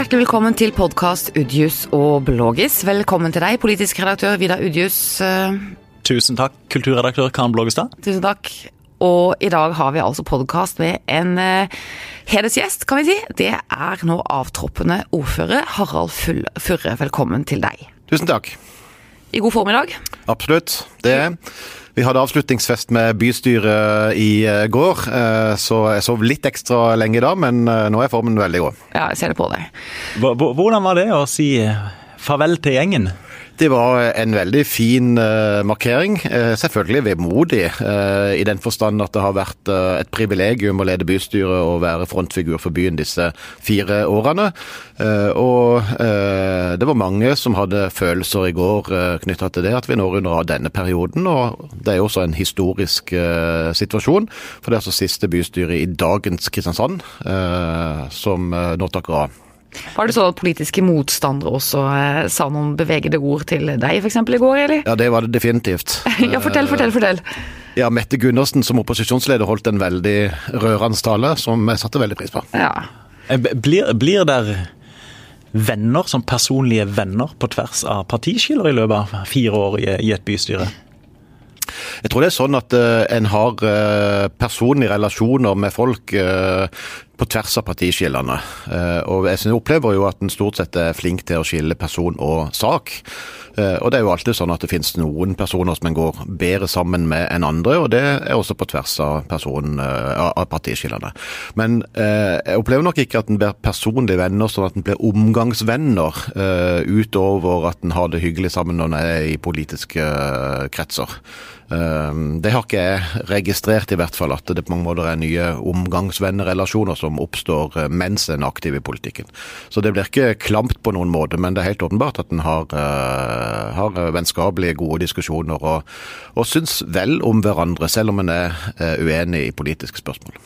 Hjertelig velkommen til podkast Udjus og Blågis. Velkommen til deg, politisk redaktør Vidar Udjus. Eh, Tusen takk, kulturredaktør Karen Blågestad. Tusen takk. Og i dag har vi altså podkast med en uh, hedersgjest, kan vi si. Det er nå avtroppende ordfører Harald Furre. Velkommen til deg. Tusen takk. I god formiddag? Absolutt. Det er vi hadde avslutningsfest med bystyret i eh, går, eh, så jeg sov litt ekstra lenge da, men eh, nå er formen veldig god. Ja, jeg ser det på deg. Hvordan var det å si farvel til gjengen? Det var en veldig fin uh, markering. Uh, selvfølgelig vemodig, uh, i den forstand at det har vært et privilegium å lede bystyret og være frontfigur for byen disse fire årene. og det var mange som hadde følelser i går knytta til det, at vi når under denne perioden. Og det er jo også en historisk situasjon, for det er altså siste bystyre i dagens Kristiansand som nå takker av. Var det sånn at politiske motstandere også eh, sa noen bevegede ord til deg f.eks. i går, eller? Ja, det var det definitivt. ja, fortell, fortell, fortell. Ja, Mette Gundersen som opposisjonsleder holdt en veldig rørende tale, som jeg satte veldig pris på. Ja. Eh, blir, blir der venner, som personlige venner, på tvers av partiskiller i løpet av fire år i, i et bystyre? Jeg tror det er sånn at uh, en har uh, personlige relasjoner med folk uh, på tvers av partiskillene. og jeg opplever jo at en stort sett er flink til å skille person og sak. Og det er jo alltid sånn at det finnes noen personer som en går bedre sammen med enn andre, og det er også på tvers av, person, av partiskillene. Men jeg opplever nok ikke at en blir personlige venner sånn at en blir omgangsvenner, utover at en har det hyggelig sammen når en er i politiske kretser. Det har ikke jeg registrert, i hvert fall, at det på mange måter er nye omgangsvennerelasjoner som oppstår eh, mens en er aktiv i politikken. Så det blir ikke klamt på noen måte, men det er helt åpenbart at en har, uh, har vennskapelige, gode diskusjoner og, og syns vel om hverandre, selv om en er uh, uenig i politiske spørsmål.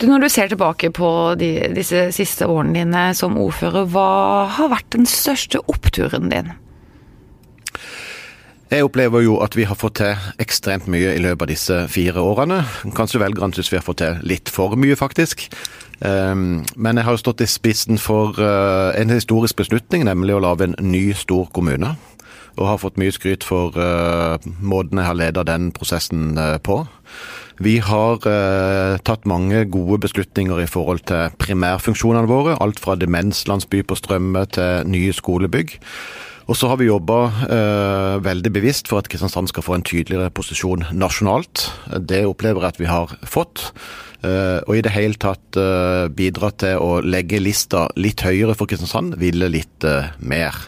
Du, når du ser tilbake på de, disse siste årene dine som ordfører, hva har vært den største oppturen din? Jeg opplever jo at vi har fått til ekstremt mye i løpet av disse fire årene. Kanskje velgerne syns vi har fått til litt for mye, faktisk. Ehm, men jeg har jo stått i spissen for eh, en historisk beslutning, nemlig å lage en ny, stor kommune. Og har fått mye skryt for eh, måten jeg har ledet den prosessen eh, på. Vi har tatt mange gode beslutninger i forhold til primærfunksjonene våre. Alt fra demenslandsby på Strømme til nye skolebygg. Og så har vi jobba eh, veldig bevisst for at Kristiansand skal få en tydeligere posisjon nasjonalt. Det opplever jeg at vi har fått. Eh, og i det hele tatt eh, bidra til å legge lista litt høyere for Kristiansand, ville litt eh, mer.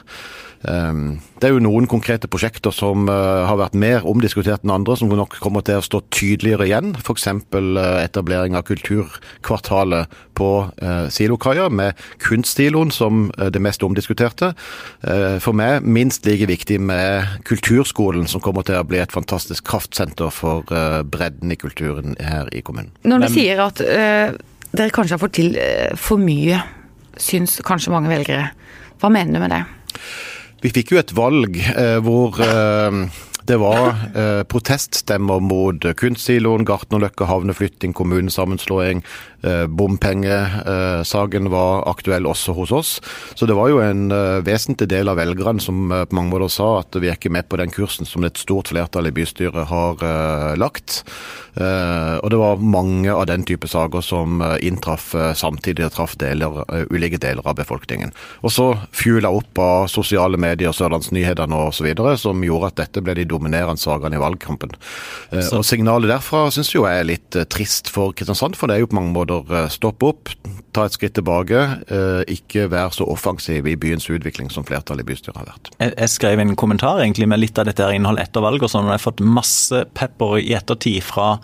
Ehm, det er jo noen konkrete prosjekter som eh, har vært mer omdiskutert enn andre, som nok kommer til å stå tydeligere igjen. F.eks. Eh, etablering av Kulturkvartalet på eh, Silokaia, med kunststiloen som det mest omdiskuterte. For meg minst like viktig med Kulturskolen, som kommer til å bli et fantastisk kraftsenter for bredden i kulturen her i kommunen. Når du sier at øh, dere kanskje har fått til for mye, syns kanskje mange velgere, hva mener du med det? Vi fikk jo et valg eh, hvor eh, det var eh, proteststemmer mot kunstsiloen, Gartnerløkka havneflytting, kommunesammenslåing. Eh, Bompengesaken var aktuell også hos oss. Så det var jo en eh, vesentlig del av velgerne som eh, på mange måter sa at vi er ikke med på den kursen som et stort flertall i bystyret har lagt. Og det var mange av den type saker som inntraff samtidig og traff deler, ulike deler av befolkningen. Og så fjula opp av sosiale medier, Sørlandsnyhetene osv., som gjorde at dette ble de dominerende sakene i valgkampen. Så. Og signalet derfra syns jeg er litt trist for Kristiansand, for det er jo på mange måter stopp opp, ta et skritt tilbake, ikke være så offensiv i byens utvikling som flertallet i bystyret har vært. Jeg, skrev en kommentar egentlig med litt av dette innholdet etter valget, og sånn, og jeg har fått masse pepper i ettertid fra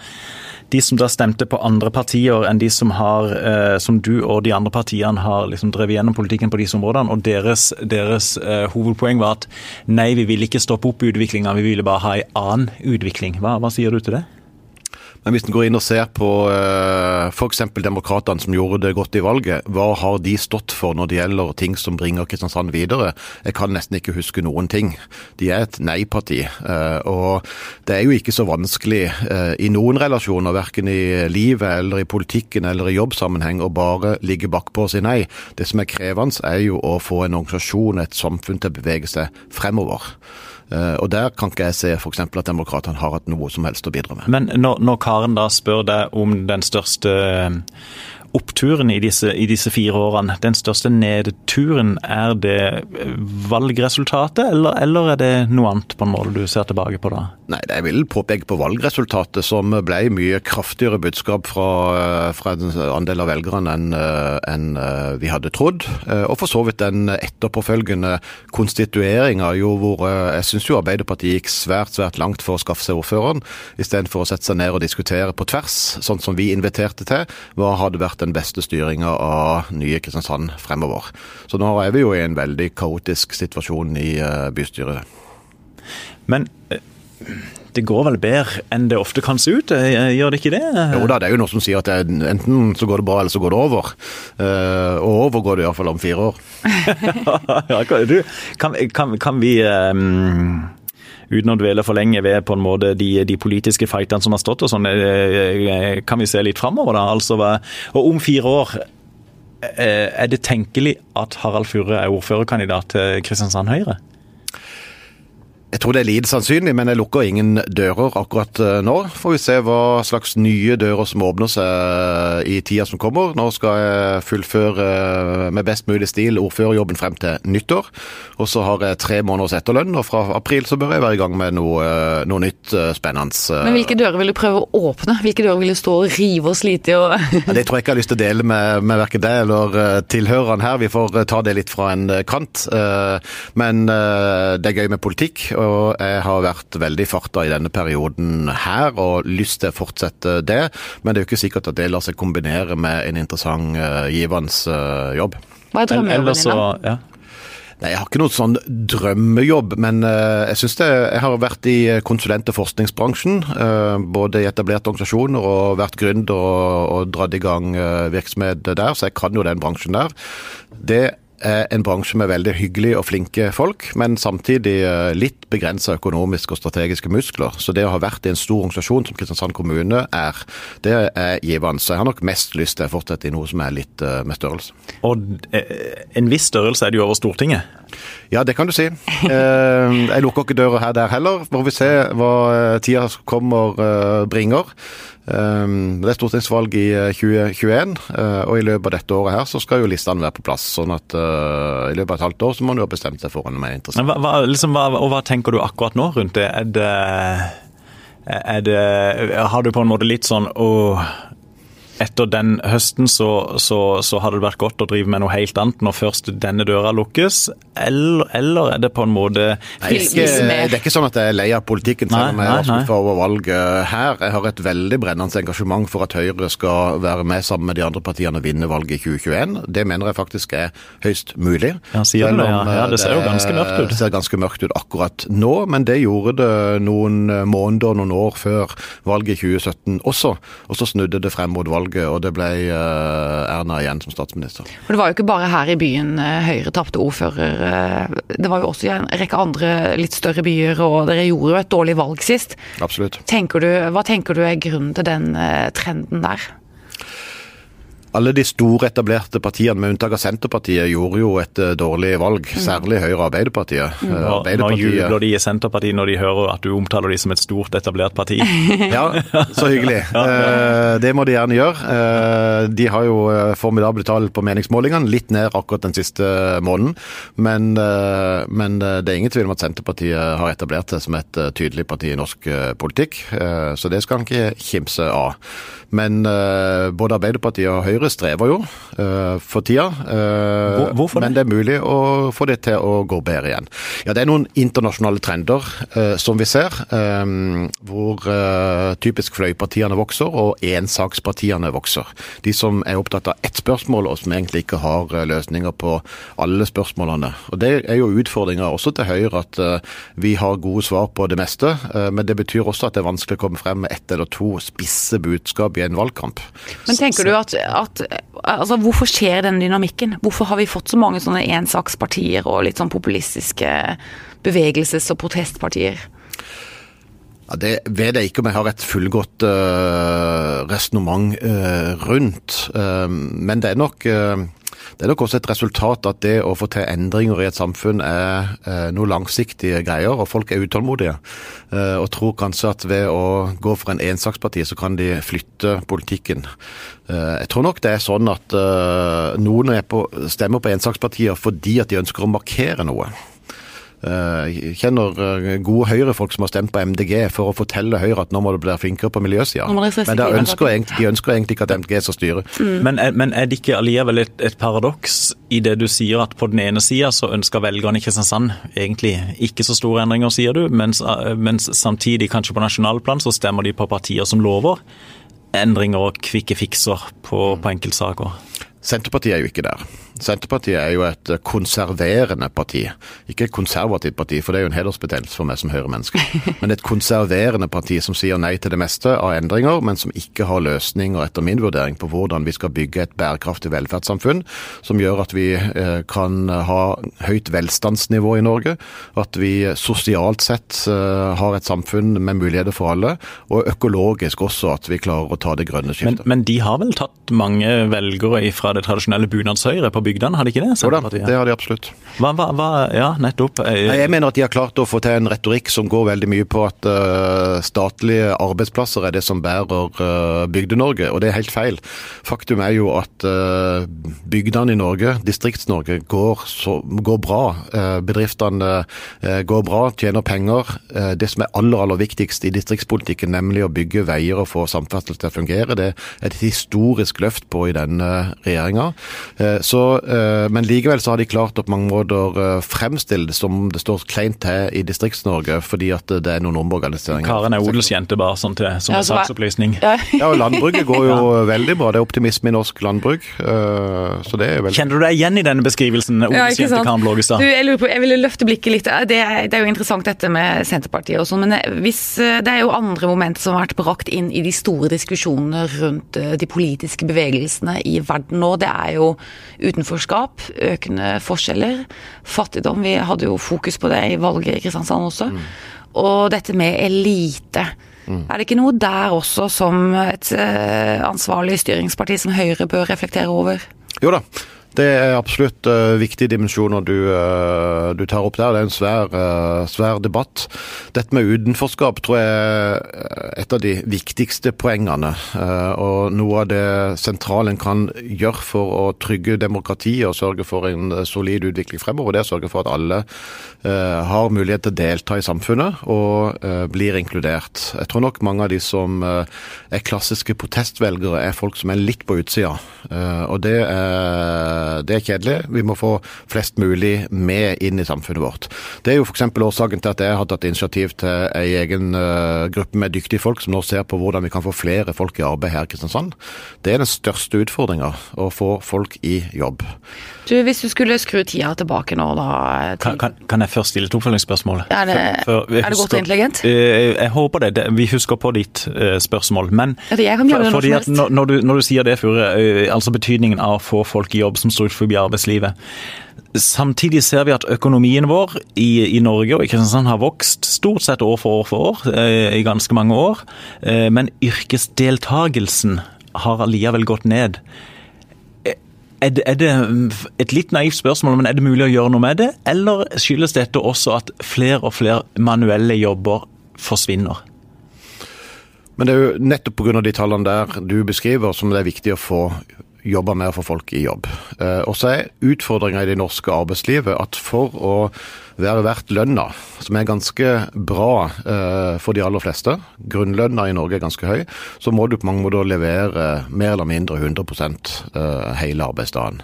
de som da stemte på andre partier enn de som, har, eh, som du og de andre partiene har liksom drevet gjennom politikken på disse områdene. Og deres, deres eh, hovedpoeng var at nei, vi vil ikke stoppe opp utviklinga, vi ville bare ha en annen utvikling. Hva, hva sier du til det? Men hvis en går inn og ser på uh, f.eks. demokratene som gjorde det godt i valget, hva har de stått for når det gjelder ting som bringer Kristiansand videre? Jeg kan nesten ikke huske noen ting. De er et nei-parti. Uh, og det er jo ikke så vanskelig uh, i noen relasjoner, verken i livet eller i politikken eller i jobbsammenheng, å bare ligge bakpå og si nei. Det som er krevende, er jo å få en organisasjon, et samfunn til å bevege seg fremover. Eh, og Der kan ikke jeg se f.eks. at Demokratene har hatt noe som helst å bidra med. Men når, når Karen da spør deg om den største oppturen i disse, i disse, fire årene. Den største nedturen, er det valgresultatet, eller, eller, er det noe annet på en måte du ser tilbake på da? Nei, Jeg vil påpeke på valgresultatet, som ble mye kraftigere budskap fra, fra en andel av velgerne enn en vi hadde trodd. Og for så vidt den etterpåfølgende konstitueringa, hvor jeg syns jo Arbeiderpartiet gikk svært, svært langt for å skaffe seg ordføreren, istedenfor å sette seg ned og diskutere på tvers, sånn som vi inviterte til. Hva hadde vært den beste styringa av nye Kristiansand fremover. Så nå er vi jo i en veldig kaotisk situasjon i eh, bystyret. Men eh, det går vel bedre enn det ofte kan se ut, eh, gjør det ikke det? Jo da, det er jo noe som sier at det, enten så går det bra, eller så går det over. Og over går det iallfall om fire år. ja, du, kan, kan, kan vi um uten å dvele for lenge ved på en måte de, de politiske fightene som har stått og sånn, eh, eh, kan vi se litt framover, da? Altså, og om fire år eh, er det tenkelig at Harald Furre er ordførerkandidat til Kristiansand Høyre? Jeg tror det er lite sannsynlig, men jeg lukker ingen dører akkurat eh, nå. Får vi se hva slags nye dører som åpner seg i tida som kommer. Nå skal jeg fullføre eh, med best mulig stil ordførerjobben frem til nyttår. Og så har jeg tre måneders etterlønn, og fra april så bør jeg være i gang med noe, eh, noe nytt spennende. Men hvilke dører vil du prøve å åpne? Hvilke dører vil du stå og rive og slite i? Og... det tror jeg ikke jeg har lyst til å dele med, med verken deg eller tilhørerne her. Vi får ta det litt fra en kant. Men det er gøy med politikk og jeg har vært veldig farta i denne perioden her, og lyst til å fortsette det. Men det er jo ikke sikkert at det lar seg kombinere med en interessant, uh, givende uh, jobb. Hva er drømmejobben din, da? Ja. Nei, Jeg har ikke noen sånn drømmejobb, men uh, jeg synes det, jeg har vært i konsulent- og forskningsbransjen. Uh, både i etablerte organisasjoner og vært gründer og, og dratt i gang uh, virksomhet der, så jeg kan jo den bransjen der. Det en bransje med veldig hyggelige og flinke folk, men samtidig eh, litt begrensa økonomiske og strategiske muskler. Så det å ha vært i en stor organisasjon som Kristiansand kommune er, det er givende. Så jeg har nok mest lyst til å fortsette i noe som er litt uh, med størrelse. Og eh, en viss størrelse er det jo over Stortinget? Ja, det kan du si. Jeg lukker ikke døra her der heller. Får vi se hva tida kommer bringer. Ehm, det er stortingsvalg i 2021, eh, eh, og i løpet av dette året her så skal jo listene være på plass. sånn at uh, i løpet av et halvt år så må jo ha bestemt seg for om det er interessant. Hva, liksom, hva, og hva tenker du akkurat nå rundt det? Er det, er det Har du på en måte litt sånn åh, etter den høsten så, så, så hadde det vært godt å drive med noe helt annet når først denne døra lukkes, eller, eller er det på en måte nei, ikke, Det er ikke sånn at jeg er lei av politikken, selv om jeg er skuffa over valget her. Jeg har et veldig brennende engasjement for at Høyre skal være med sammen med de andre partiene og vinne valget i 2021. Det mener jeg faktisk er høyst mulig. Ja, sier du det? Ja. ja, det ser jo ganske mørkt ut. Det ser ganske mørkt ut akkurat nå, men det gjorde det noen måneder, noen år før valget i 2017 også. Og så snudde det frem mot valget valget, og det ble eh, Erna igjen som statsminister. For Det var jo ikke bare her i byen eh, Høyre tapte ordfører. Eh, det var jo også i en rekke andre litt større byer, og dere gjorde jo et dårlig valg sist. Absolutt. Tenker du, hva tenker du er grunnen til den trenden der? Alle de store etablerte partiene, med unntak av Senterpartiet, gjorde jo et uh, dårlig valg. Mm. Særlig Høyre og Arbeiderpartiet. Mm. Uh, Arbeiderpartiet. Nå jubler de i Senterpartiet når de hører at du omtaler de som et stort etablert parti. ja, så hyggelig. Uh, det må de gjerne gjøre. de har jo formidable tall på meningsmålingene, litt ned akkurat den siste måneden. Men, men, det er ingen tvil om at Senterpartiet har etablert seg som et tydelig parti i norsk politikk. så det skal han ikke kimse av. Men både Arbeiderpartiet og Høyre strever jo uh, for tida. Uh, Hvorfor det? Men det er mulig å få det til å gå bedre igjen. Ja, Det er noen internasjonale trender uh, som vi ser, um, hvor typisk fløypartiene vokser og ensakspartiene vokser. De som er opptatt av ett spørsmål og som egentlig ikke har løsninger på alle spørsmålene. Og Det er jo utfordringa også til Høyre at vi har gode svar på det meste, men det betyr også at det er vanskelig å komme frem med ett eller to spisse budskap i en valgkamp. Men tenker du at, at altså, Hvorfor skjer den dynamikken? Hvorfor har vi fått så mange sånne ensakspartier og litt sånn populistiske bevegelses- og protestpartier? Ja, det vet jeg ikke om jeg har et fullgodt uh, resonnement uh, rundt. Uh, men det er nok uh, det er nok også et resultat at det å få til endringer i et samfunn er eh, noe langsiktige greier, og folk er utålmodige. Eh, og tror kanskje at ved å gå for en ensaksparti, så kan de flytte politikken. Eh, jeg tror nok det er sånn at eh, noen på, stemmer på ensakspartier fordi at de ønsker å markere noe. Eh, jeg kjenner eh, gode Høyre-folk som har stemt på MDG for å fortelle Høyre at nå må du bli flinkere på miljøsida. Men ønsker egentlig, de ønsker egentlig ikke at MDG skal styre. Mm. Men, men, er det ikke allikevel et, et paradoks i det du sier at på den ene sida så ønsker velgerne i Kristiansand egentlig ikke så store endringer, sier du, mens, eh, mens samtidig kanskje på nasjonalplan så stemmer de på partier som lover endringer og kvikke fikser på, på enkeltsaker? Senterpartiet er jo ikke der. Senterpartiet er jo et konserverende parti. Ikke et konservativt parti, for det er jo en hedersbetegnelse for meg som Høyre-menneske. Men et konserverende parti som sier nei til det meste av endringer, men som ikke har løsninger, etter min vurdering, på hvordan vi skal bygge et bærekraftig velferdssamfunn som gjør at vi eh, kan ha høyt velstandsnivå i Norge, at vi sosialt sett eh, har et samfunn med muligheter for alle, og økologisk også at vi klarer å ta det grønne skiftet. Men, men de har vel tatt mange velgere fra det tradisjonelle bunadshøyre på bygdene, har de ikke det? Jo da, det har de absolutt. Hva, hva, hva, ja, nettopp. Jeg mener at de har klart å få til en retorikk som går veldig mye på at uh, statlige arbeidsplasser er det som bærer uh, Bygde-Norge, og det er helt feil. Faktum er jo at bygdene i Norge, Distrikts-Norge, går, går, bra. bedriftene går bra, tjener penger. det som er aller, aller viktigst i distriktspolitikken, nemlig å bygge veier og få samferdsel til å fungere, det er et historisk løft på i denne regjeringa. Så Eh, men likevel så har de klart å på mange måter eh, fremstille det som det står kleint til i Distrikts-Norge, fordi at det er noen omorganiseringer. Karen er odelsjente, bare sånn til, som ja, saksopplysning. Ja. ja, og landbruket går jo veldig bra. Det er optimisme i norsk landbruk. Eh, så det er veldig Kjenner du deg igjen i denne beskrivelsen, odelsjente Karen Blågestad? jeg, lurer på, jeg ville løfte blikket litt. Det er, det er jo interessant dette med Senterpartiet og sånn, men hvis, det er jo andre momenter som har vært brakt inn i de store diskusjonene rundt de politiske bevegelsene i verden nå. Det er jo utenforskap, økende forskjeller, fattigdom. Vi hadde jo fokus på det i valget i Kristiansand også. Mm. Og dette med elite. Mm. Er det ikke noe der også som et uh, ansvarlig styringsparti som Høyre bør reflektere over? Jo da. Det er absolutt uh, viktige dimensjoner du, uh, du, tar opp der. Det er en svær, uh, svær, debatt. Dette med utenforskap tror jeg er et av de viktigste poengene. og noe av det sentrale en kan gjøre for å trygge demokratiet og sørge for en solid utvikling fremover, det er å sørge for at alle har mulighet til å delta i samfunnet og blir inkludert. Jeg tror nok mange av de som er klassiske protestvelgere, er folk som er litt på utsida. og det er det er kjedelig. Vi må få flest mulig med inn i samfunnet vårt. Det er jo f.eks. årsaken til at jeg har tatt initiativ til ei egen eh, gruppe med dyktige folk som nå ser på hvordan vi kan få flere folk i arbeid her i Kristiansand. Det er den største utfordringa, å få folk i jobb. Du, Hvis du skulle skru tida tilbake nå, da til... kan, kan, jeg først stille et oppfølgingsspørsmål? Er det, for, for er det godt og intelligent? Jeg, jeg håper det. Vi husker på ditt spørsmål. Men for, fordi at når, når, du, når, du, sier det, Fure, altså betydningen av å få folk i jobb som står utenfor arbeidslivet. Samtidig ser vi at økonomien vår i, i, Norge og i Kristiansand har vokst stort sett år for år for år eh, i ganske mange år. Eh, men yrkesdeltagelsen har allikevel gått ned. Eh, er det, er det, et litt naivt spørsmål, men er det mulig å gjøre noe med det? Eller skyldes dette også at flere og flere manuelle jobber forsvinner? Men det er jo nettopp pga. de tallene der du beskriver som det er viktig å få jobber med å få folk i jobb. Eh, og så er utfordringa i det norske arbeidslivet at for å være verdt lønna, som er ganske bra eh, for de aller fleste, grunnlønna i Norge er ganske høy, så må du på mange måter levere mer eller mindre 100 eh, hele arbeidsdagen.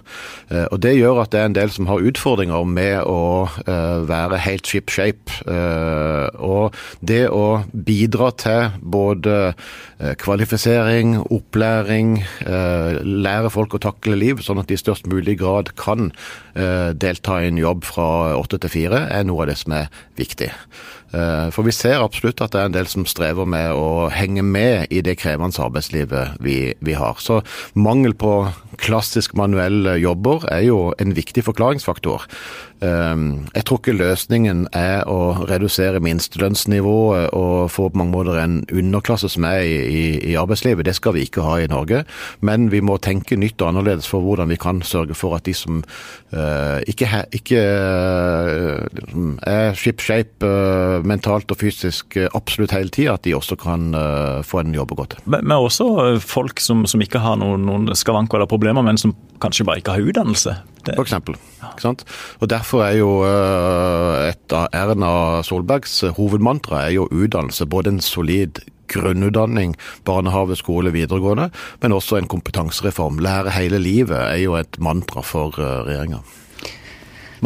Eh, og Det gjør at det er en del som har utfordringer med å eh, være helt ship shape. Eh, og det å bidra til både eh, kvalifisering, opplæring, lære folk å takle liv, sånn at de i størst mulig grad kan delta i en jobb fra åtte til fire, er noe av det som er viktig. Eh, for vi ser absolutt at det er en del som strever med å henge med i det krevende arbeidslivet vi, vi har. Så mangel på klassisk manuelle jobber er jo en viktig forklaringsfaktor. Ehm, jeg tror ikke løsningen er å redusere minstelønnsnivået og få på mange måter en underklasse som er i, i, arbeidslivet. Det skal vi ikke ha i Norge. Men vi må tenke nytt og annerledes for hvordan vi kan sørge for at de som uh, ikke, ikke er ship shape mentalt og fysisk absolutt hele tida, at de også kan få en jobb å gå til. Men, men også folk som, som ikke har noen, noen skavanker eller problemer, men som kanskje bare ikke har utdannelse. Det... For eksempel. Og Derfor er jo eh, et av Erna Solbergs hovedmantra er jo utdannelse. Både en solid grunnutdanning, barnehage, skole, videregående, men også en kompetansereform. Lære hele livet er jo et mantra for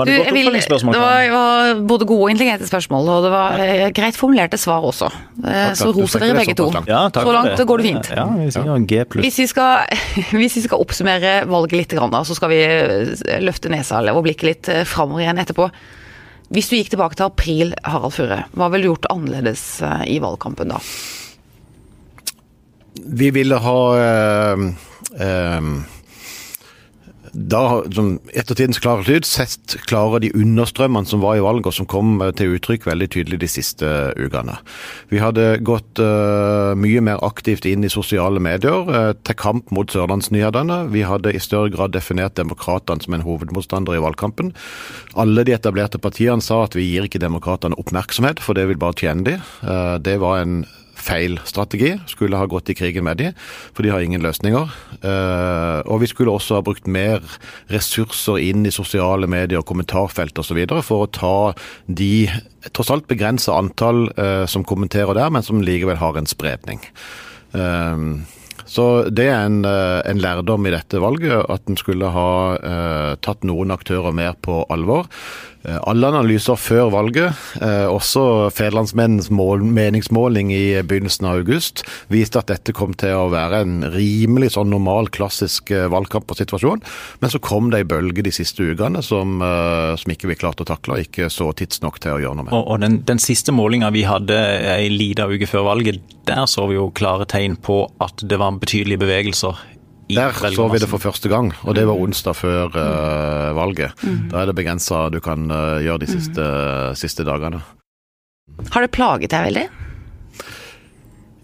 eh, regjeringa. Du, vil, det var, var, både gode og intelligente spørsmål, og det var eh, greit formulerte svar også. Eh, så roser dere begge to. Ja, så langt det. går det fint. Ja, vi sier G hvis, vi skal, hvis vi skal oppsummere valget litt, så skal vi eh, løfte nesa og blikket litt framover igjen etterpå. Hvis du gikk tilbake til april, Harald Furre, hva ville du gjort annerledes i valgkampen da? Vi ville ha øh, øh, da, som ettertidens klare lyd, sett klare de understrømmene som var i valget, og som kom eh, til uttrykk veldig tydelig de siste ukene. Vi hadde gått uh, mye mer aktivt inn i sosiale medier uh, til kamp mot Sørlandsnyhetene. Vi hadde i større grad definert demokratene som en hovedmotstander i valgkampen. Alle de etablerte partiene sa at vi gir ikke demokratene oppmerksomhet, for det vil bare tjene de. Uh, det var en feil strategi. Skulle ha gått i krigen med de, for de har ingen løsninger. Uh, og vi skulle også ha brukt mer ressurser inn i sosiale medier, kommentarfelt osv. for å ta de tross alt begrensa antall uh, som kommenterer der, men som likevel har en spredning. Uh, så det er en, en, lærdom i dette valget, at en skulle ha tatt noen aktører mer på alvor. Eh, alle analyser før valget, eh, også Federlandsmennens meningsmåling i begynnelsen av august, viste at dette kom til å være en rimelig sånn normal, klassisk valgkamp og situasjon. Men så kom det ei bølge de siste ukene som, som, ikke vi klarte å takle, og ikke så tidsnok til å gjøre noe med. Og, og Den, den siste målinga vi hadde ei lita uke før valget, der så vi jo klare tegn på at det var betydelige bevegelser der så vi det for første gang, og det var mm. onsdag før uh, valget. Mm. Da er det begrensa du kan uh, gjøre de mm. siste, mm. siste, dagene. Har det plaget deg veldig?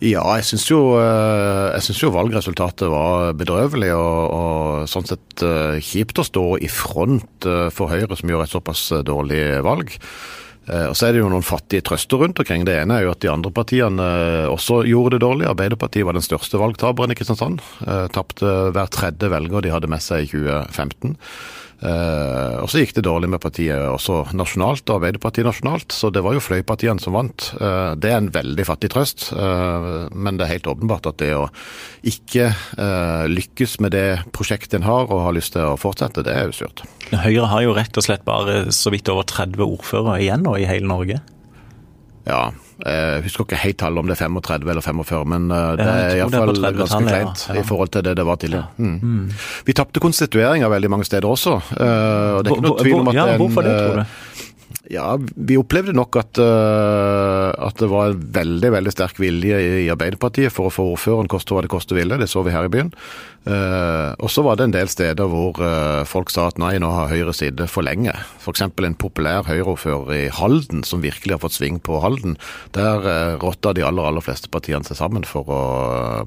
Ja, jeg syns jo, jo, valgresultatet var bedrøvelig, og, og sånn sett kjipt å stå i front for Høyre, som gjør et såpass dårlig valg. Eh, og Så er det jo noen fattige trøster rundt omkring. Det ene er jo at de andre partiene eh, også gjorde det dårlig. Arbeiderpartiet var den største valgtaperen i Kristiansand. Eh, tapte hver tredje velger de hadde med seg i 2015. Eh, og så gikk det dårlig med partiet også nasjonalt, Arbeiderpartiet nasjonalt. Så det var jo fløypartiene som vant. Eh, det er en veldig fattig trøst, eh, men det er helt åpenbart at det å ikke lykkes med det prosjektet en har og har lyst til å fortsette, det er jo surt. Høyre har jo rett og slett bare så vidt over 30 ordførere igjen nå i hele Norge. Ja, jeg husker ikke helt tallet om det er 35 eller 45, men eh, det er iallfall ganske kleint ja. i forhold til det det var tidligere. Mm. Mm. Vi tapte konstitueringa veldig mange steder også. Eh, og det er ikke noe tvil om at ja, hvorfor det, tror du? Eh, ja, vi opplevde nok at, at, det var en veldig veldig sterk vilje i Arbeiderpartiet for å få ordføreren koste hva det koste ville. Det så vi her i byen. Uh, og så var det en del steder hvor uh, folk sa at nei, nå har Høyre sittet for lenge. F.eks. en populær Høyre-ordfører i Halden som virkelig har fått sving på Halden. Der rotta de aller aller fleste partiene seg sammen for å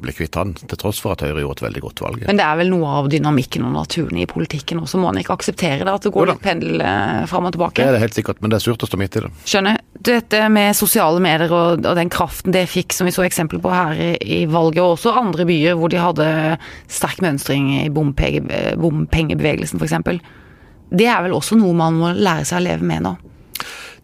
bli kvitt han, til tross for at Høyre gjorde et veldig godt valg. Men det er vel noe av dynamikken og naturen i politikken også, må han ikke akseptere det? At det går litt pendel fram og tilbake? Det er det helt sikkert, men det er surt å stå midt i det. Skjønner. Dette med sosiale medier og, og den kraften det fikk, som vi så eksempel på her i, i valget, og også andre byer hvor de hadde sterk mønstring i bompengebevegelsen f.eks. Det er vel også noe man må lære seg å leve med nå?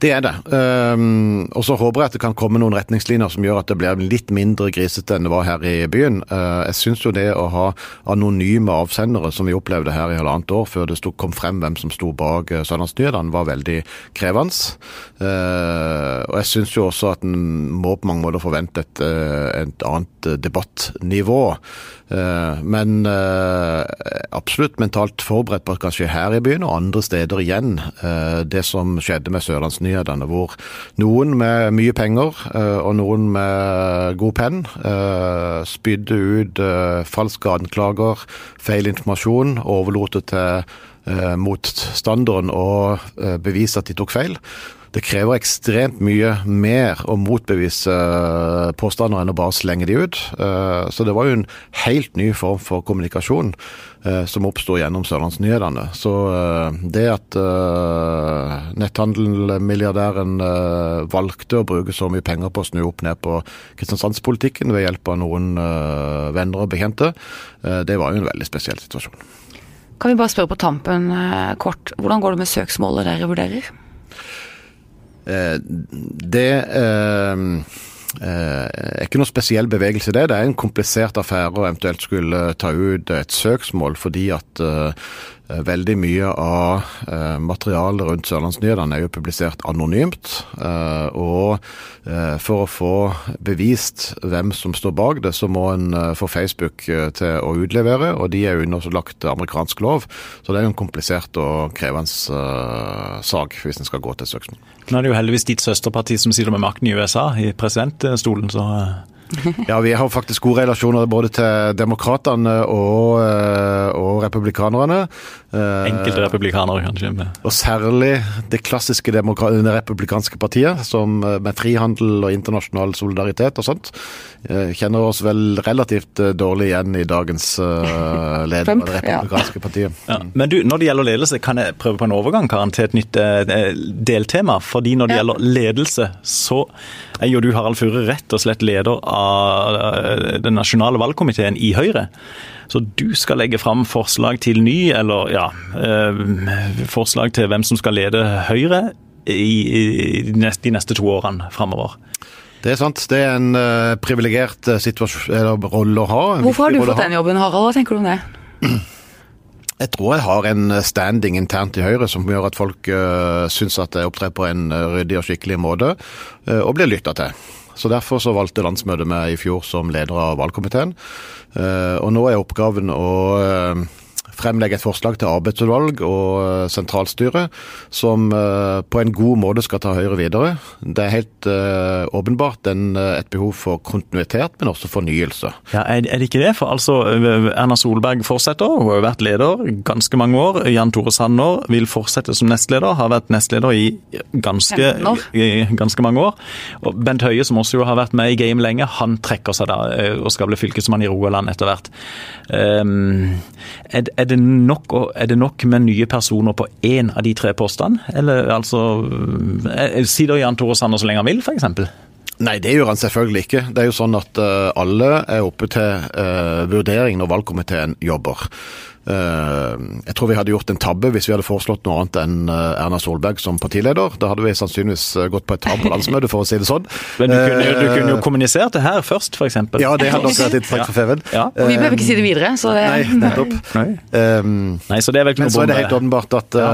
Det er det. Um, og så håper jeg at det kan komme noen retningslinjer som gjør at det blir litt mindre grisete enn det var her i byen. Uh, jeg syns jo det å ha anonyme avsendere, som vi opplevde her i halvannet år før det stod, kom frem hvem som sto bak uh, Sørlandsnyhetene, var veldig krevende. Uh, og jeg syns jo også at en må på mange måter forvente et, et annet debattnivå. Uh, men absolutt mentalt forberedt på at kanskje her i byen og andre steder igjen, det som skjedde med Sørlandsnyhetene nyhetene, hvor noen med mye penger eh, og noen med god penn eh, spydde ut eh, falske anklager, feil informasjon, overlot det til motstanderen å bevise at de tok feil. Det krever ekstremt mye mer å motbevise påstander enn å bare slenge de ut. Så det var jo en helt ny form for kommunikasjon. Eh, som oppsto gjennom Sørlandsnyhetene. Så eh, det at eh, netthandelmilliardæren valgte å bruke så mye penger på å snu opp ned på kristiansandspolitikken ved hjelp av noen venner og bekjente, det var jo en veldig spesiell situasjon. Kan vi bare spørre på tampen kort, hvordan går det med søksmålet dere vurderer? Det er eh, ikke noe spesiell bevegelse det. Det er en komplisert affære å eventuelt skulle ta ut et søksmål, fordi at veldig mye av uh, materialet rundt Sørlandsnyhetene er jo publisert anonymt. Uh, og for å få bevist hvem som står bak det, så må en få Facebook til å utlevere, og de er jo underlagt amerikansk lov. Så det er jo en komplisert og krevende sak hvis en skal gå til søksmål. Nå er det jo heldigvis ditt søsterparti som sitter med makten i USA, i presidentstolen, så eh, ja, vi har faktisk gode relasjoner både til demokratene og, eh, og republikanerne. Eh, Enkelte republikanere, kanskje. Og særlig det klassiske det republikanske partiet, som med frihandel og internasjonal solidaritet og sånt. Kjenner oss vel relativt dårlig igjen i dagens leder av det republikanske partiet. Ja. Men du, når det gjelder ledelse, kan jeg prøve på en overgang Karen, til et nytt deltema. Fordi når det gjelder ledelse, så er jo du Harald Fure rett og slett leder av av den nasjonale valgkomiteen i Høyre. Så du skal legge fram forslag til ny, eller ja, eh, forslag til hvem som skal lede Høyre i de neste to årene framover. Det er sant. Det er en uh, privilegert rolle å ha. Hvorfor har du fått den jobben, Harald? Hva tenker du om det? Jeg tror jeg har en standing internt i Høyre som gjør at folk uh, syns at jeg opptrer på en ryddig og skikkelig måte, uh, og blir lytta til. Så Derfor så valgte landsmøtet meg i fjor som leder av valgkomiteen. Uh, og nå er oppgaven å eh, fremlegge et forslag til arbeidsutvalg og eh, sentralstyre som eh, på en god måte skal ta Høyre videre. Det er helt uh, åpenbart et behov for kontinuitet, men også fornyelse. Ja, er, det ikke det? For altså, Erna Solberg fortsetter, hun har jo vært leder ganske mange år. Jan Tore Sanner vil fortsette som nestleder, har vært nestleder i ganske, ganske mange år. Og Bent Høie, som også har vært med i game lenge, han trekker seg da og skal bli fylkesmann i Rogaland etter hvert. Um, er, er, det nok, er, det nok, med nye personer på én av de tre postene? Eller altså eh, Sitter Jan Tore Sanner så lenge han vil, f.eks.? Nei, det gjør han selvfølgelig ikke. Det er jo sånn at uh, alle er oppe til uh, vurdering når valgkomiteen jobber. Eh, jeg tror vi hadde gjort en tabbe hvis vi hadde foreslått noe annet enn eh, Erna Solberg som partileder. Da hadde vi sannsynligvis eh, gått på et tap på landsmøtet, for å si det sånn. Men du kunne, du kunne jo kommunisert det her først, f.eks. Ja, det hadde nok vært interessant for Feven. Ja. Og vi behøver ikke si det videre, så det Nei, nettopp. Nei. Um, Nei, så det er vel ikke noe Men så er det helt åpenbart at, ja.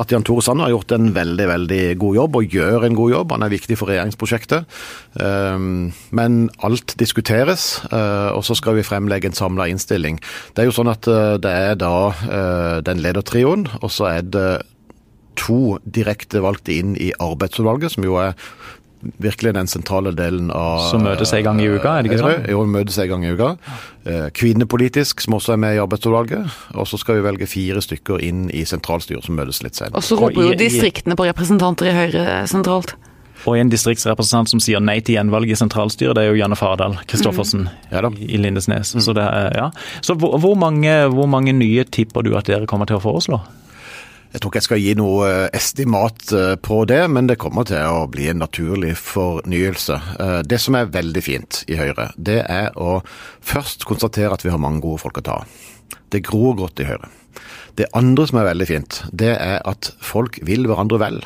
at Jan Tore Sanner har gjort en veldig, veldig god jobb, og gjør en god jobb. Han er viktig for regjeringsprosjektet. Um, men alt diskuteres, uh, og så skal vi fremlegge en samla innstilling. Det er jo sånn at uh, det det er da uh, den ledertrioen, og så er det to direkte valgte inn i arbeidsutvalget, som jo er virkelig den sentrale delen av Som møtes en gang i uka, er det ikke sånn? Jo, møtes en gang i uka. Eh, kvinnepolitisk, som også er med i arbeidsutvalget. Og så skal vi velge fire stykker inn i sentralstyret, som møtes litt senere. Og så roper jo distriktene på representanter i Høyre sentralt. Og en distriktsrepresentant som sier nei til gjenvalg i sentralstyret, det er jo Janne Fardal Kristoffersen mm. ja, i Lindesnes. Mm. Så, er, ja. så hvor, hvor, mange, hvor mange nye tipper du at dere kommer til å foreslå? Jeg tror ikke jeg skal gi noe eh, estimat eh, på det, men det kommer til å bli en naturlig fornyelse. Eh, det som er veldig fint i Høyre, det er å først konstatere at vi har mange gode folk å ta av. Det gror godt i Høyre. Det andre som er veldig fint, det er at folk vil hverandre vel.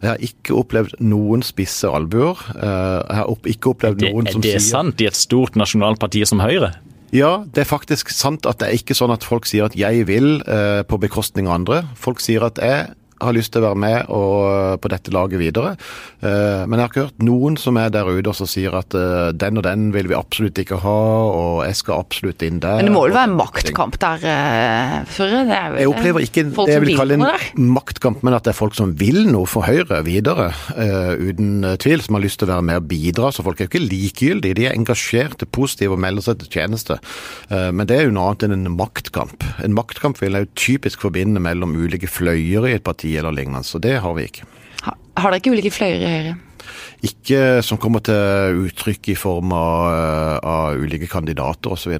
Jeg har ikke opplevd noen spisse albuer. Eh, Jeg har opp, ikke opplevd Det, noen er det sant i et stort nasjonalt parti som Høyre? Ja, det er faktisk sant at det er ikke sånn at folk sier at jeg vil eh, på bekostning av andre. Folk sier at jeg har lyst til å være med og, på dette laget videre. Eh, men jeg har ikke hørt noen som er der ute og som sier at eh, den og den vil vi absolutt ikke ha, og jeg skal absolutt inn der. Men det må vel være en maktkamp der, uh, vel Jeg opplever ikke det jeg vil kalle en maktkamp, men at det er folk som vil noe for Høyre videre, eh, uten eh, tvil, som har lyst til å være med og bidra. Så folk er jo ikke likegyldige, de er engasjerte, positive og melder seg til tjeneste. Eh, men det er jo noe annet enn en maktkamp. En maktkamp vil jeg jo typisk forbinde mellom ulike fløyer i et parti eller lignende, så det har vi ikke. Har dere ikke ulike fløyer i Høyre? Ikke som kommer til uttrykk i form av, eh, av ulike kandidater osv.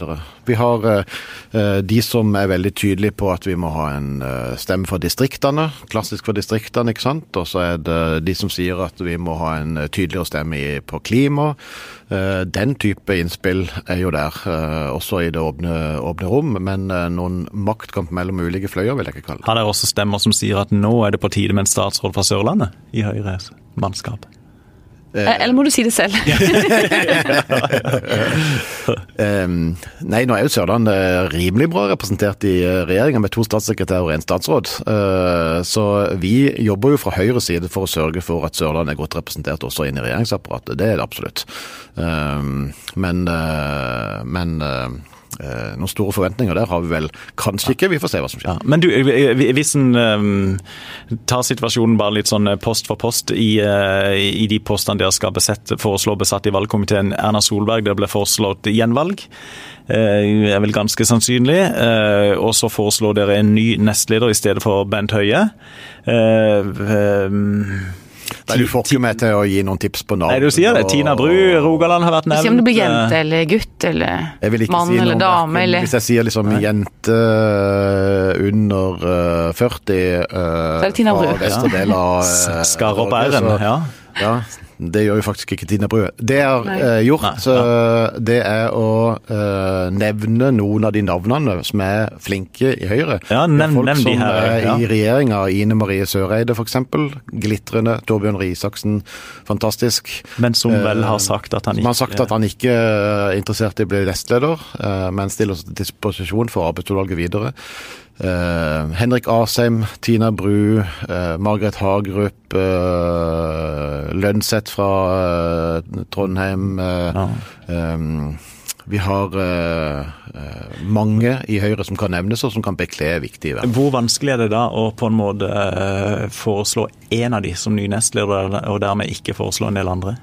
Vi har eh, de som er veldig tydelige på at vi må ha en eh, stemme for distriktene. Klassisk for distriktene, ikke sant. Og så er det de som sier at vi må ha en eh, tydeligere stemme på klima. Eh, Den type innspill er jo der, eh, også i det åpne, åpne rom. Men eh, noen maktkamp mellom ulike fløyer vil jeg ikke kalle det. Har dere også stemmer som sier at nå er det på tide med en statsråd fra Sørlandet i Høyres mannskap? Eh, Eller må du si det selv? Ehm, nei, nå er jo Sørlandet eh, rimelig bra representert i eh, regjeringa med to statssekretærer og én statsråd. Eh, så vi jobber jo fra Høyres side for å sørge for at Sørlandet er godt representert også inn i regjeringsapparatet. Det er det absolutt. Ehm, men eh, men eh, eh, noen store forventninger der har vi vel kanskje ikke. Vi får se hva som skjer. Ja, men du, hvis en um, tar situasjonen bare litt sånn post for post i, uh, i de postene dere skal besette, foreslå besatt i valgkomiteen. Erna Solberg, det ble foreslått gjenvalg. Uh, er vel ganske sannsynlig. Uh, og så foreslår dere en ny nestleder i stedet for Bent Høie. Uh, Nei, du får ikke meg til å gi noen tips på navn. Nei, du sier det. og- Tina Bru, Rogaland har vært nevnt. Si om det blir jente eller gutt eller Jeg vil ikke mann si noe eller om dame eller Hvis jeg sier liksom jente øh, under øh, 40 Så er det Tina Bru. fra vestre del av Skarre opp æren, ja. Ja. Det gjør jo faktisk ikke Tina Bru. Det jeg har øh, gjort, Nei, så det er å øh, nevne noen av de navnene som er flinke i Høyre. Ja, nevn- folk nevn de som her, er ja. i regjeringa. Ine Marie Søreide f.eks. Glitrende. Torbjørn Risaksen, Isaksen, fantastisk. Men som vel har Eh, sagt at han Som ikke har sagt at han ikke er interessert i å bli nestleder, eh, men stiller seg til disposisjon for arbeidsutvalget videre. Eh, Henrik Asheim, Tina Bru, uh, Margaret Hagerup, uh, Lønseth fra Trondheim. Ja. Um, vi har mange i Høyre som kan nevnes, og som kan bekle viktige verv. Hvor vanskelig er det da å på en måte foreslå én av de som ny nestleder, og dermed ikke foreslå en del andre?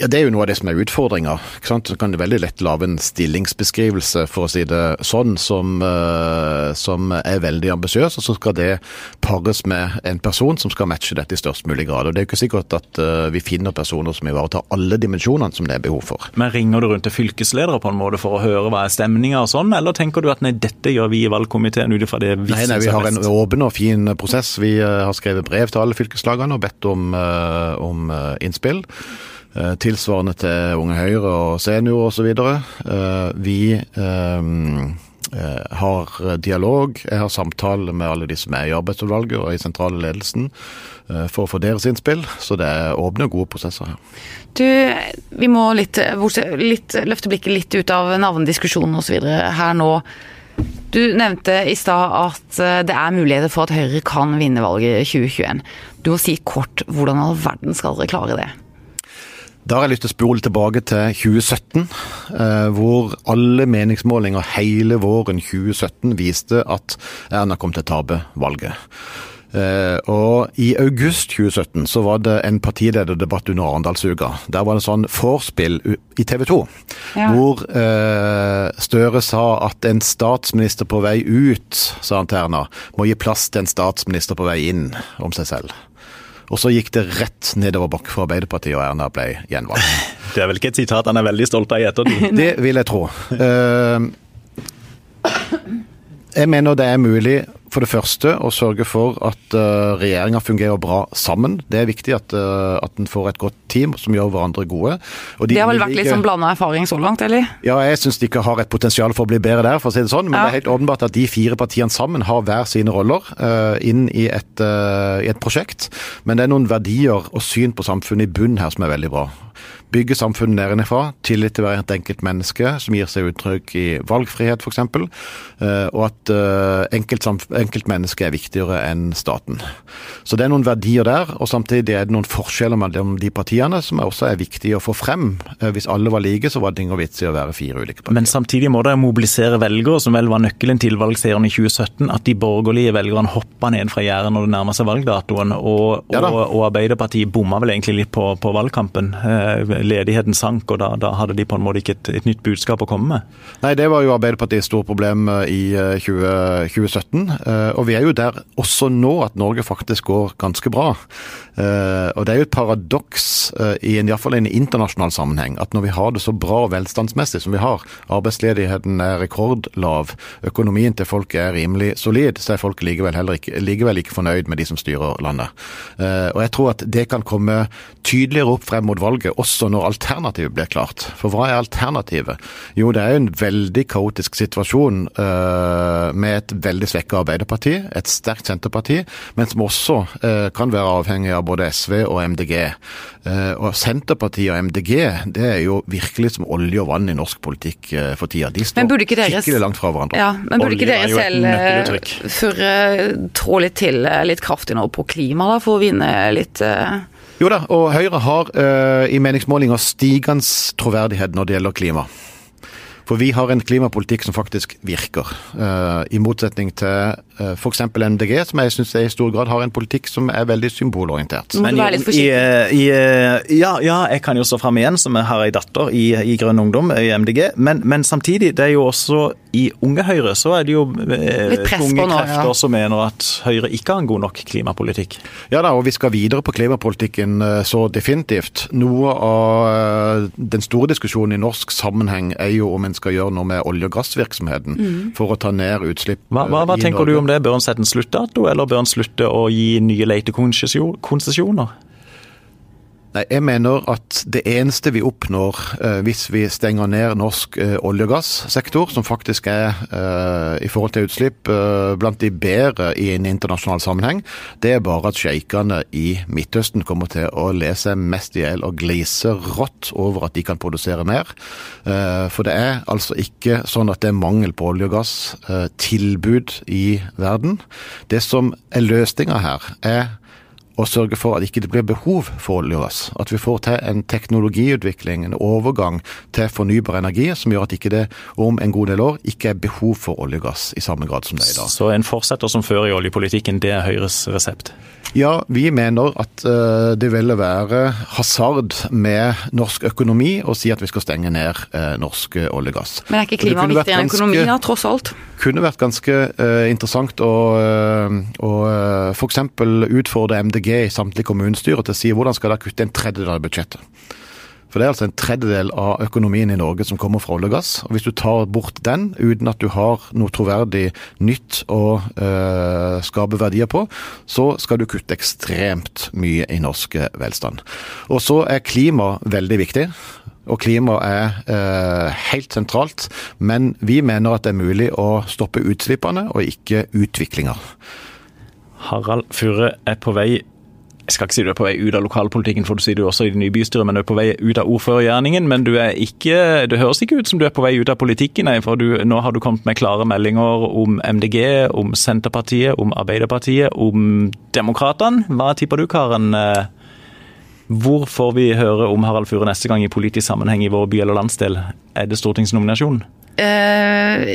Ja, Det er jo noe av det som er utfordringa. Så kan det veldig lett lage en stillingsbeskrivelse, for å si det sånn, som, eh, som er veldig ambisiøs, og så skal det pares med en person som skal matche dette i størst mulig grad. Og Det er jo ikke sikkert at eh, vi finner personer som ivaretar alle dimensjonene som det er behov for. Men Ringer du rundt til fylkesledere på en måte for å høre hva er stemninga og sånn, eller tenker du at nei, dette gjør vi i valgkomiteen ut ifra det vi Nei, nei, Vi har en åpen og fin prosess. Vi eh, har skrevet brev til alle fylkeslagene og bedt om, om innspill. Eh, Tilsvarende til Unge Høyre og senior osv. Vi eh, eh, har dialog. Jeg har samtale med alle de som er i arbeidsutvalget og i sentrale ledelsen eh, for å få deres innspill. Så det er åpne og gode prosesser her. Du, vi må litt, litt løfte blikket litt ut av navnediskusjonen osv. her nå. Du nevnte i stad at eh, det er muligheter for at Høyre kan vinne valget i 2021. Du må si kort hvordan all verden skal dere klare det? Da har jeg lyst til å spole tilbake til 2017, eh, hvor alle meningsmålinger hele våren 2017 viste at Erna kom til å tape valget. Eh, og i august 2017 så var det en partilederdebatt under Arendalsuka. Der var det sånn vorspiel i TV 2, Ja. hvor eh, Støre sa at en statsminister på vei ut, sa han til Erna, må gi plass til en statsminister på vei inn om seg selv. Og så gikk det rett nedover bakke for Arbeiderpartiet, og Erna ble gjenvalgt. Det er vel ikke et sitat han er veldig stolt av i ettertid? Det vil jeg tro. Eh, Jeg mener det er mulig for det første å sørge for at uh, regjeringa fungerer bra sammen. Det er viktig at, uh, at en får et godt team som gjør hverandre gode. De, det har vel vært litt sånn blanda erfaring så langt, eller? Ja, jeg syns de ikke har et potensial for å bli bedre der, for å si det sånn. Men ja. det er helt åpenbart at de fire partiene sammen har hver sine roller uh, inn i et, i et prosjekt. Men det er noen verdier og syn på samfunnet i bunn her som er veldig bra. Bygge samfunnet nedenfra. Tillit til hvert enkelt menneske, som gir seg uttrykk i valgfrihet f.eks. Eh, og at enkelt menneske er viktigere enn staten. Så det er noen verdier der, og samtidig er det noen forskjeller mellom de partiene som også er viktige å få frem. Eh, hvis alle var like, så var det ingen vits i å være fire ulike partier. Men samtidig må det mobilisere velgere, som vel var nøkkelen til valgseieren i 2017. At de borgerlige velgerne hoppa ned fra gjerdet når det nærmer seg valgdatoen. Og, og, ja og Arbeiderpartiet bomma vel egentlig litt på, på valgkampen ledigheten sank, og da, da, hadde de på en måte ikke et, et, nytt budskap å komme med? Nei, det var jo Arbeiderpartiets store problem eh, i 20, 2017. Eh, eh, og vi er jo der også nå at Norge faktisk går ganske bra. Og det er jo et paradoks i en, iallfall i en internasjonal sammenheng at når vi har det så bra velstandsmessig som vi har, arbeidsledigheten er rekordlav, økonomien til folk er rimelig solid, så er folk likevel, ikke, likevel ikke fornøyd med de som styrer landet. Og jeg tror at det kan komme tydeligere opp frem mot valget, også når alternativet blir klart. For hva er alternativet? Jo, det er jo en veldig kaotisk situasjon med et veldig svekka Arbeiderparti, et sterkt Senterparti, men som også kan være avhengig av både SV og MDG. Eh, og Senterpartiet og MDG det er jo virkelig som olje og vann i norsk politikk for tida. De står skikkelig langt fra hverandre. Ja, men burde ikke dere selv furre trå litt til litt kraftig nå på klima, da, for å vinne litt jo da, og Høyre har uh, i meningsmålinger stigende troverdighet når det gjelder klima. For vi har en klimapolitikk som faktisk virker. Uh, I motsetning til uh, f.eks. MDG, som jeg syns i stor grad har en politikk som er veldig symbolorientert. Men i, i, i, ja, ja, jeg kan jo stå fram igjen, som har ei datter i, i Grønn Ungdom i MDG. Men, men, samtidig, det er jo også i Unge Høyre så er det jo eh, tunge krefter ja. som mener at Høyre ikke har en god nok klimapolitikk. Ja da, og vi skal videre på klimapolitikken så definitivt. Noe av den store diskusjonen i norsk sammenheng er jo om en skal gjøre noe med olje- og gassvirksomheten mm. for å ta ned utslipp. Hva, hva, hva tenker Norge. du om det? Bør en sette en sluttdato, eller bør en slutte å gi nye letekonsesjoner? Nei, Jeg mener at det eneste vi oppnår eh, hvis vi stenger ned norsk eh, olje- og gassektor, som faktisk er eh, i forhold til utslipp eh, blant de bedre i en internasjonal sammenheng, det er bare at sjeikene i Midtøsten kommer til å lese mest i hjel og glise rått over at de kan produsere mer. Eh, for det er altså ikke sånn at det er mangel på olje- og gasstilbud eh, i verden. Det som er løsninga her, er og sørge for at ikke det blir behov for olje og gass. At vi får til en teknologiutvikling, en overgang til fornybar energi som gjør at ikke det om en god del år ikke er behov for olje og gass i samme grad som det er i dag. Så en fortsetter som før i oljepolitikken, det er Høyres resept? Ja, vi mener at uh, det ville være hasard med norsk økonomi å si at vi skal stenge ned uh, norsk olje og gass. Men er ikke klima viktigere enn økonomi, da, tross alt? Det kunne vært ganske uh, interessant å, å f.eks. utfordre MDG i samtlige kommunestyrer til å si hvordan skal dere kutte en tredjedel av budsjettet. For det er altså en tredjedel av økonomien i Norge som kommer fra olje og gass. Og hvis du tar bort den uten at du har noe troverdig nytt å eh, skape verdier på, så skal du kutte ekstremt mye i norsk velstand. Og så er klima veldig viktig. Og klima er eh, helt sentralt, men vi mener at det er mulig å stoppe utslippene og ikke utviklinga. Harald Furre er på vei jeg skal ikke si du er på vei ut av lokalpolitikken, for du sier du også i det nye bystyret, men du er på vei ut av ordførergjerningen. Men du er ikke, det høres ikke ut som du er på vei ut av politikken, nei, for du, nå har du kommet med klare meldinger om MDG, om Senterpartiet, om Arbeiderpartiet, om Demokratene. Hva tipper du, Karen? Hvor får vi høre om Harald Fure neste gang i politisk sammenheng i vår by eller landsdel? Er det stortingsnominasjon? Uh,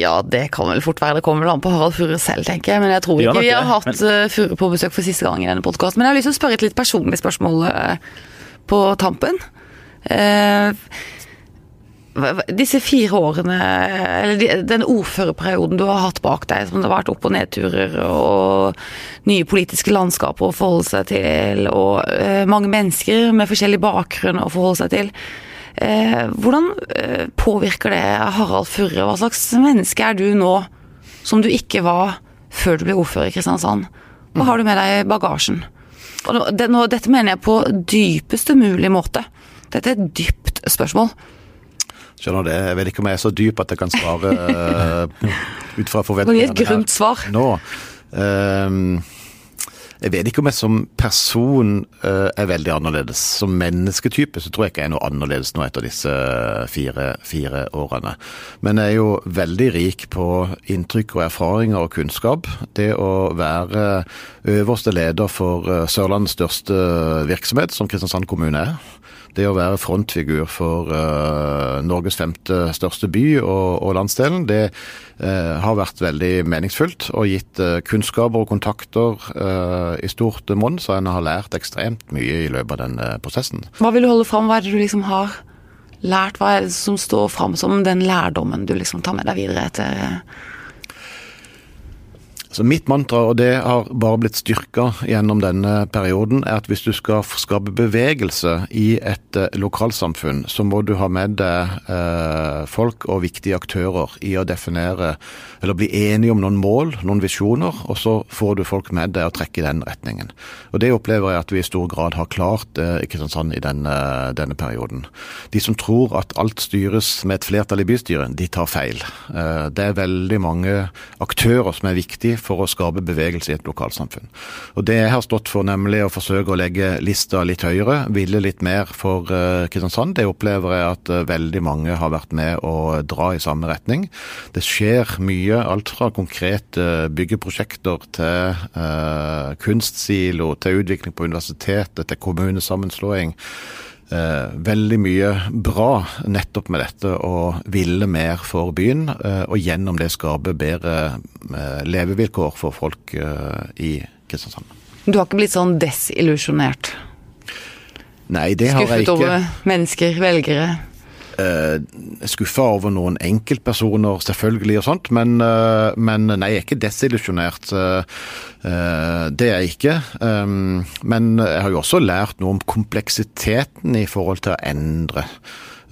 ja, det kan vel fort være. Det kommer vel an på Harald Furre selv, tenker jeg. Men jeg tror ikke vi har hatt men... Eh, Furre på besøk for siste gang i denne podkasten. Men jeg har lyst til å spørre et litt personlig spørsmål uh, på tampen. Uh, disse fire årene, eller den ordførerperioden du har hatt bak deg, som det har vært opp- og nedturer og nye politiske landskaper å forholde seg til, og mange mennesker med forskjellig bakgrunn å forholde seg til. Eh, hvordan eh, påvirker det Harald Furre? Hva slags menneske er du nå som du ikke var før du ble ordfører i Kristiansand? Hva har du med deg i bagasjen? Og det, nå, dette mener jeg på dypeste mulig måte. Dette er et dypt spørsmål. Skjønner det. Jeg vet ikke om jeg er så dyp at jeg kan svare uh, ut fra forventningene. kan er et grunt svar. Nå. Ehm, jeg vet ikke om jeg som person uh, er veldig annerledes. Som mennesketype så tror jeg ikke jeg er noe annerledes nå etter disse fire, fire årene. Men jeg er jo veldig rik på inntrykk og erfaringer og kunnskap. Det å være øverste leder for eh, Sørlandets største virksomhet, som Kristiansand kommune er. Det å være frontfigur for uh, Norges femte største by og, og landsdelen, det uh, har vært veldig meningsfullt og gitt uh, kunnskaper og kontakter i stort monn, så en har lært ekstremt mye i løpet av denne prosessen. Hva vil du holde fram? Hva er det du liksom har lært? Hva er det som står fram som den lærdommen du liksom tar med deg videre etter Så mitt mantra, og det har bare blitt styrka gjennom denne perioden, er at hvis du skal skape bevegelse i et eh, lokalsamfunn, så må du ha med deg eh, folk og viktige aktører i å definere, eller bli enige om noen mål, noen visjoner, og så får du folk med deg og trekke i den retningen. Og det opplever jeg at vi i stor grad har klart eh, i Kristiansand i denne, denne perioden. De som tror at alt styres med et flertall i bystyret, de tar feil. Eh, Det er veldig mange aktører som er viktige for å skape bevegelse i et lokalsamfunn. Og det jeg har stått for, nemlig å forsøke å legge lista litt høyere, ville litt mer for eh, Kristiansand, det opplever jeg at eh, veldig mange har vært med å dra i samme retning. Det skjer mye, alt fra konkrete byggeprosjekter til eh, kunstsilo, til utvikling på universitetet, til kommunesammenslåing. Eh, veldig mye bra nettopp med dette å ville mer for byen, eh, og gjennom det skape bedre eh, levevilkår for folk i Kristiansand. Du har ikke blitt sånn desillusjonert? Nei, det har jeg Skuffet ikke. over mennesker, velgere? Uh, Skuffa over noen enkeltpersoner, selvfølgelig, og sånt, men, eh, men nei, jeg er ikke desillusjonert. eh, eh, det er jeg ikke. Um, men jeg har jo også lært noe om kompleksiteten i forhold til å endre.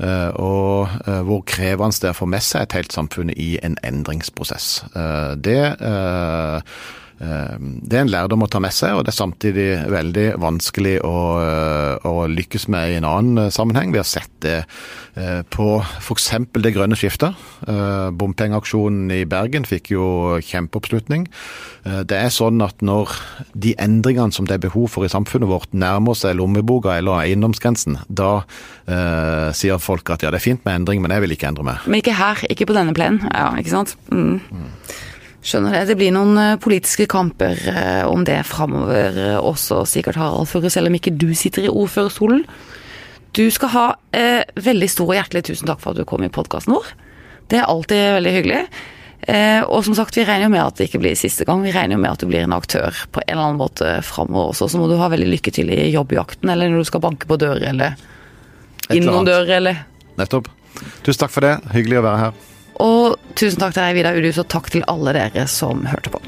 Eh, og eh, hvor krevende det er å få med seg et helt samfunn i en endringsprosess. Eh, det eh, eh, det er en lærdom å ta med seg, og det er samtidig veldig vanskelig å, eh, å lykkes med i en annen eh, sammenheng. Vi har sett det eh, på f.eks. det grønne skiftet. Bompengeaksjonen i Bergen fikk jo kjempeoppslutning. Det er sånn at når de endringene som det er behov for i samfunnet vårt, nærmer seg lommeboka eller eiendomsgrensen, da eh, sier folk at ja, det er fint med endring, men jeg vil ikke endre meg. Men ikke her, ikke på denne plenen. Ja, ikke sant? Mm. Skjønner det. Det blir noen eh, politiske kamper eh, om det framover eh, også, sikkert Harald Furre, selv om ikke du sitter i ordførerstolen. Du skal ha eh, veldig stor og hjertelig tusen takk for at du kom i podkasten vår. Det er alltid veldig hyggelig. Eh, og som sagt, vi regner jo med at det ikke blir siste gang. Vi regner jo med at du blir en aktør på en eller annen måte framover også. Så må du ha veldig lykke til i jobbjakten, eller når du skal banke på dører, eller inn noen dører, eller Nettopp. Tusen takk for det. Hyggelig å være her. Og tusen takk til deg, Vidar Udhus, og takk til alle dere som hørte på.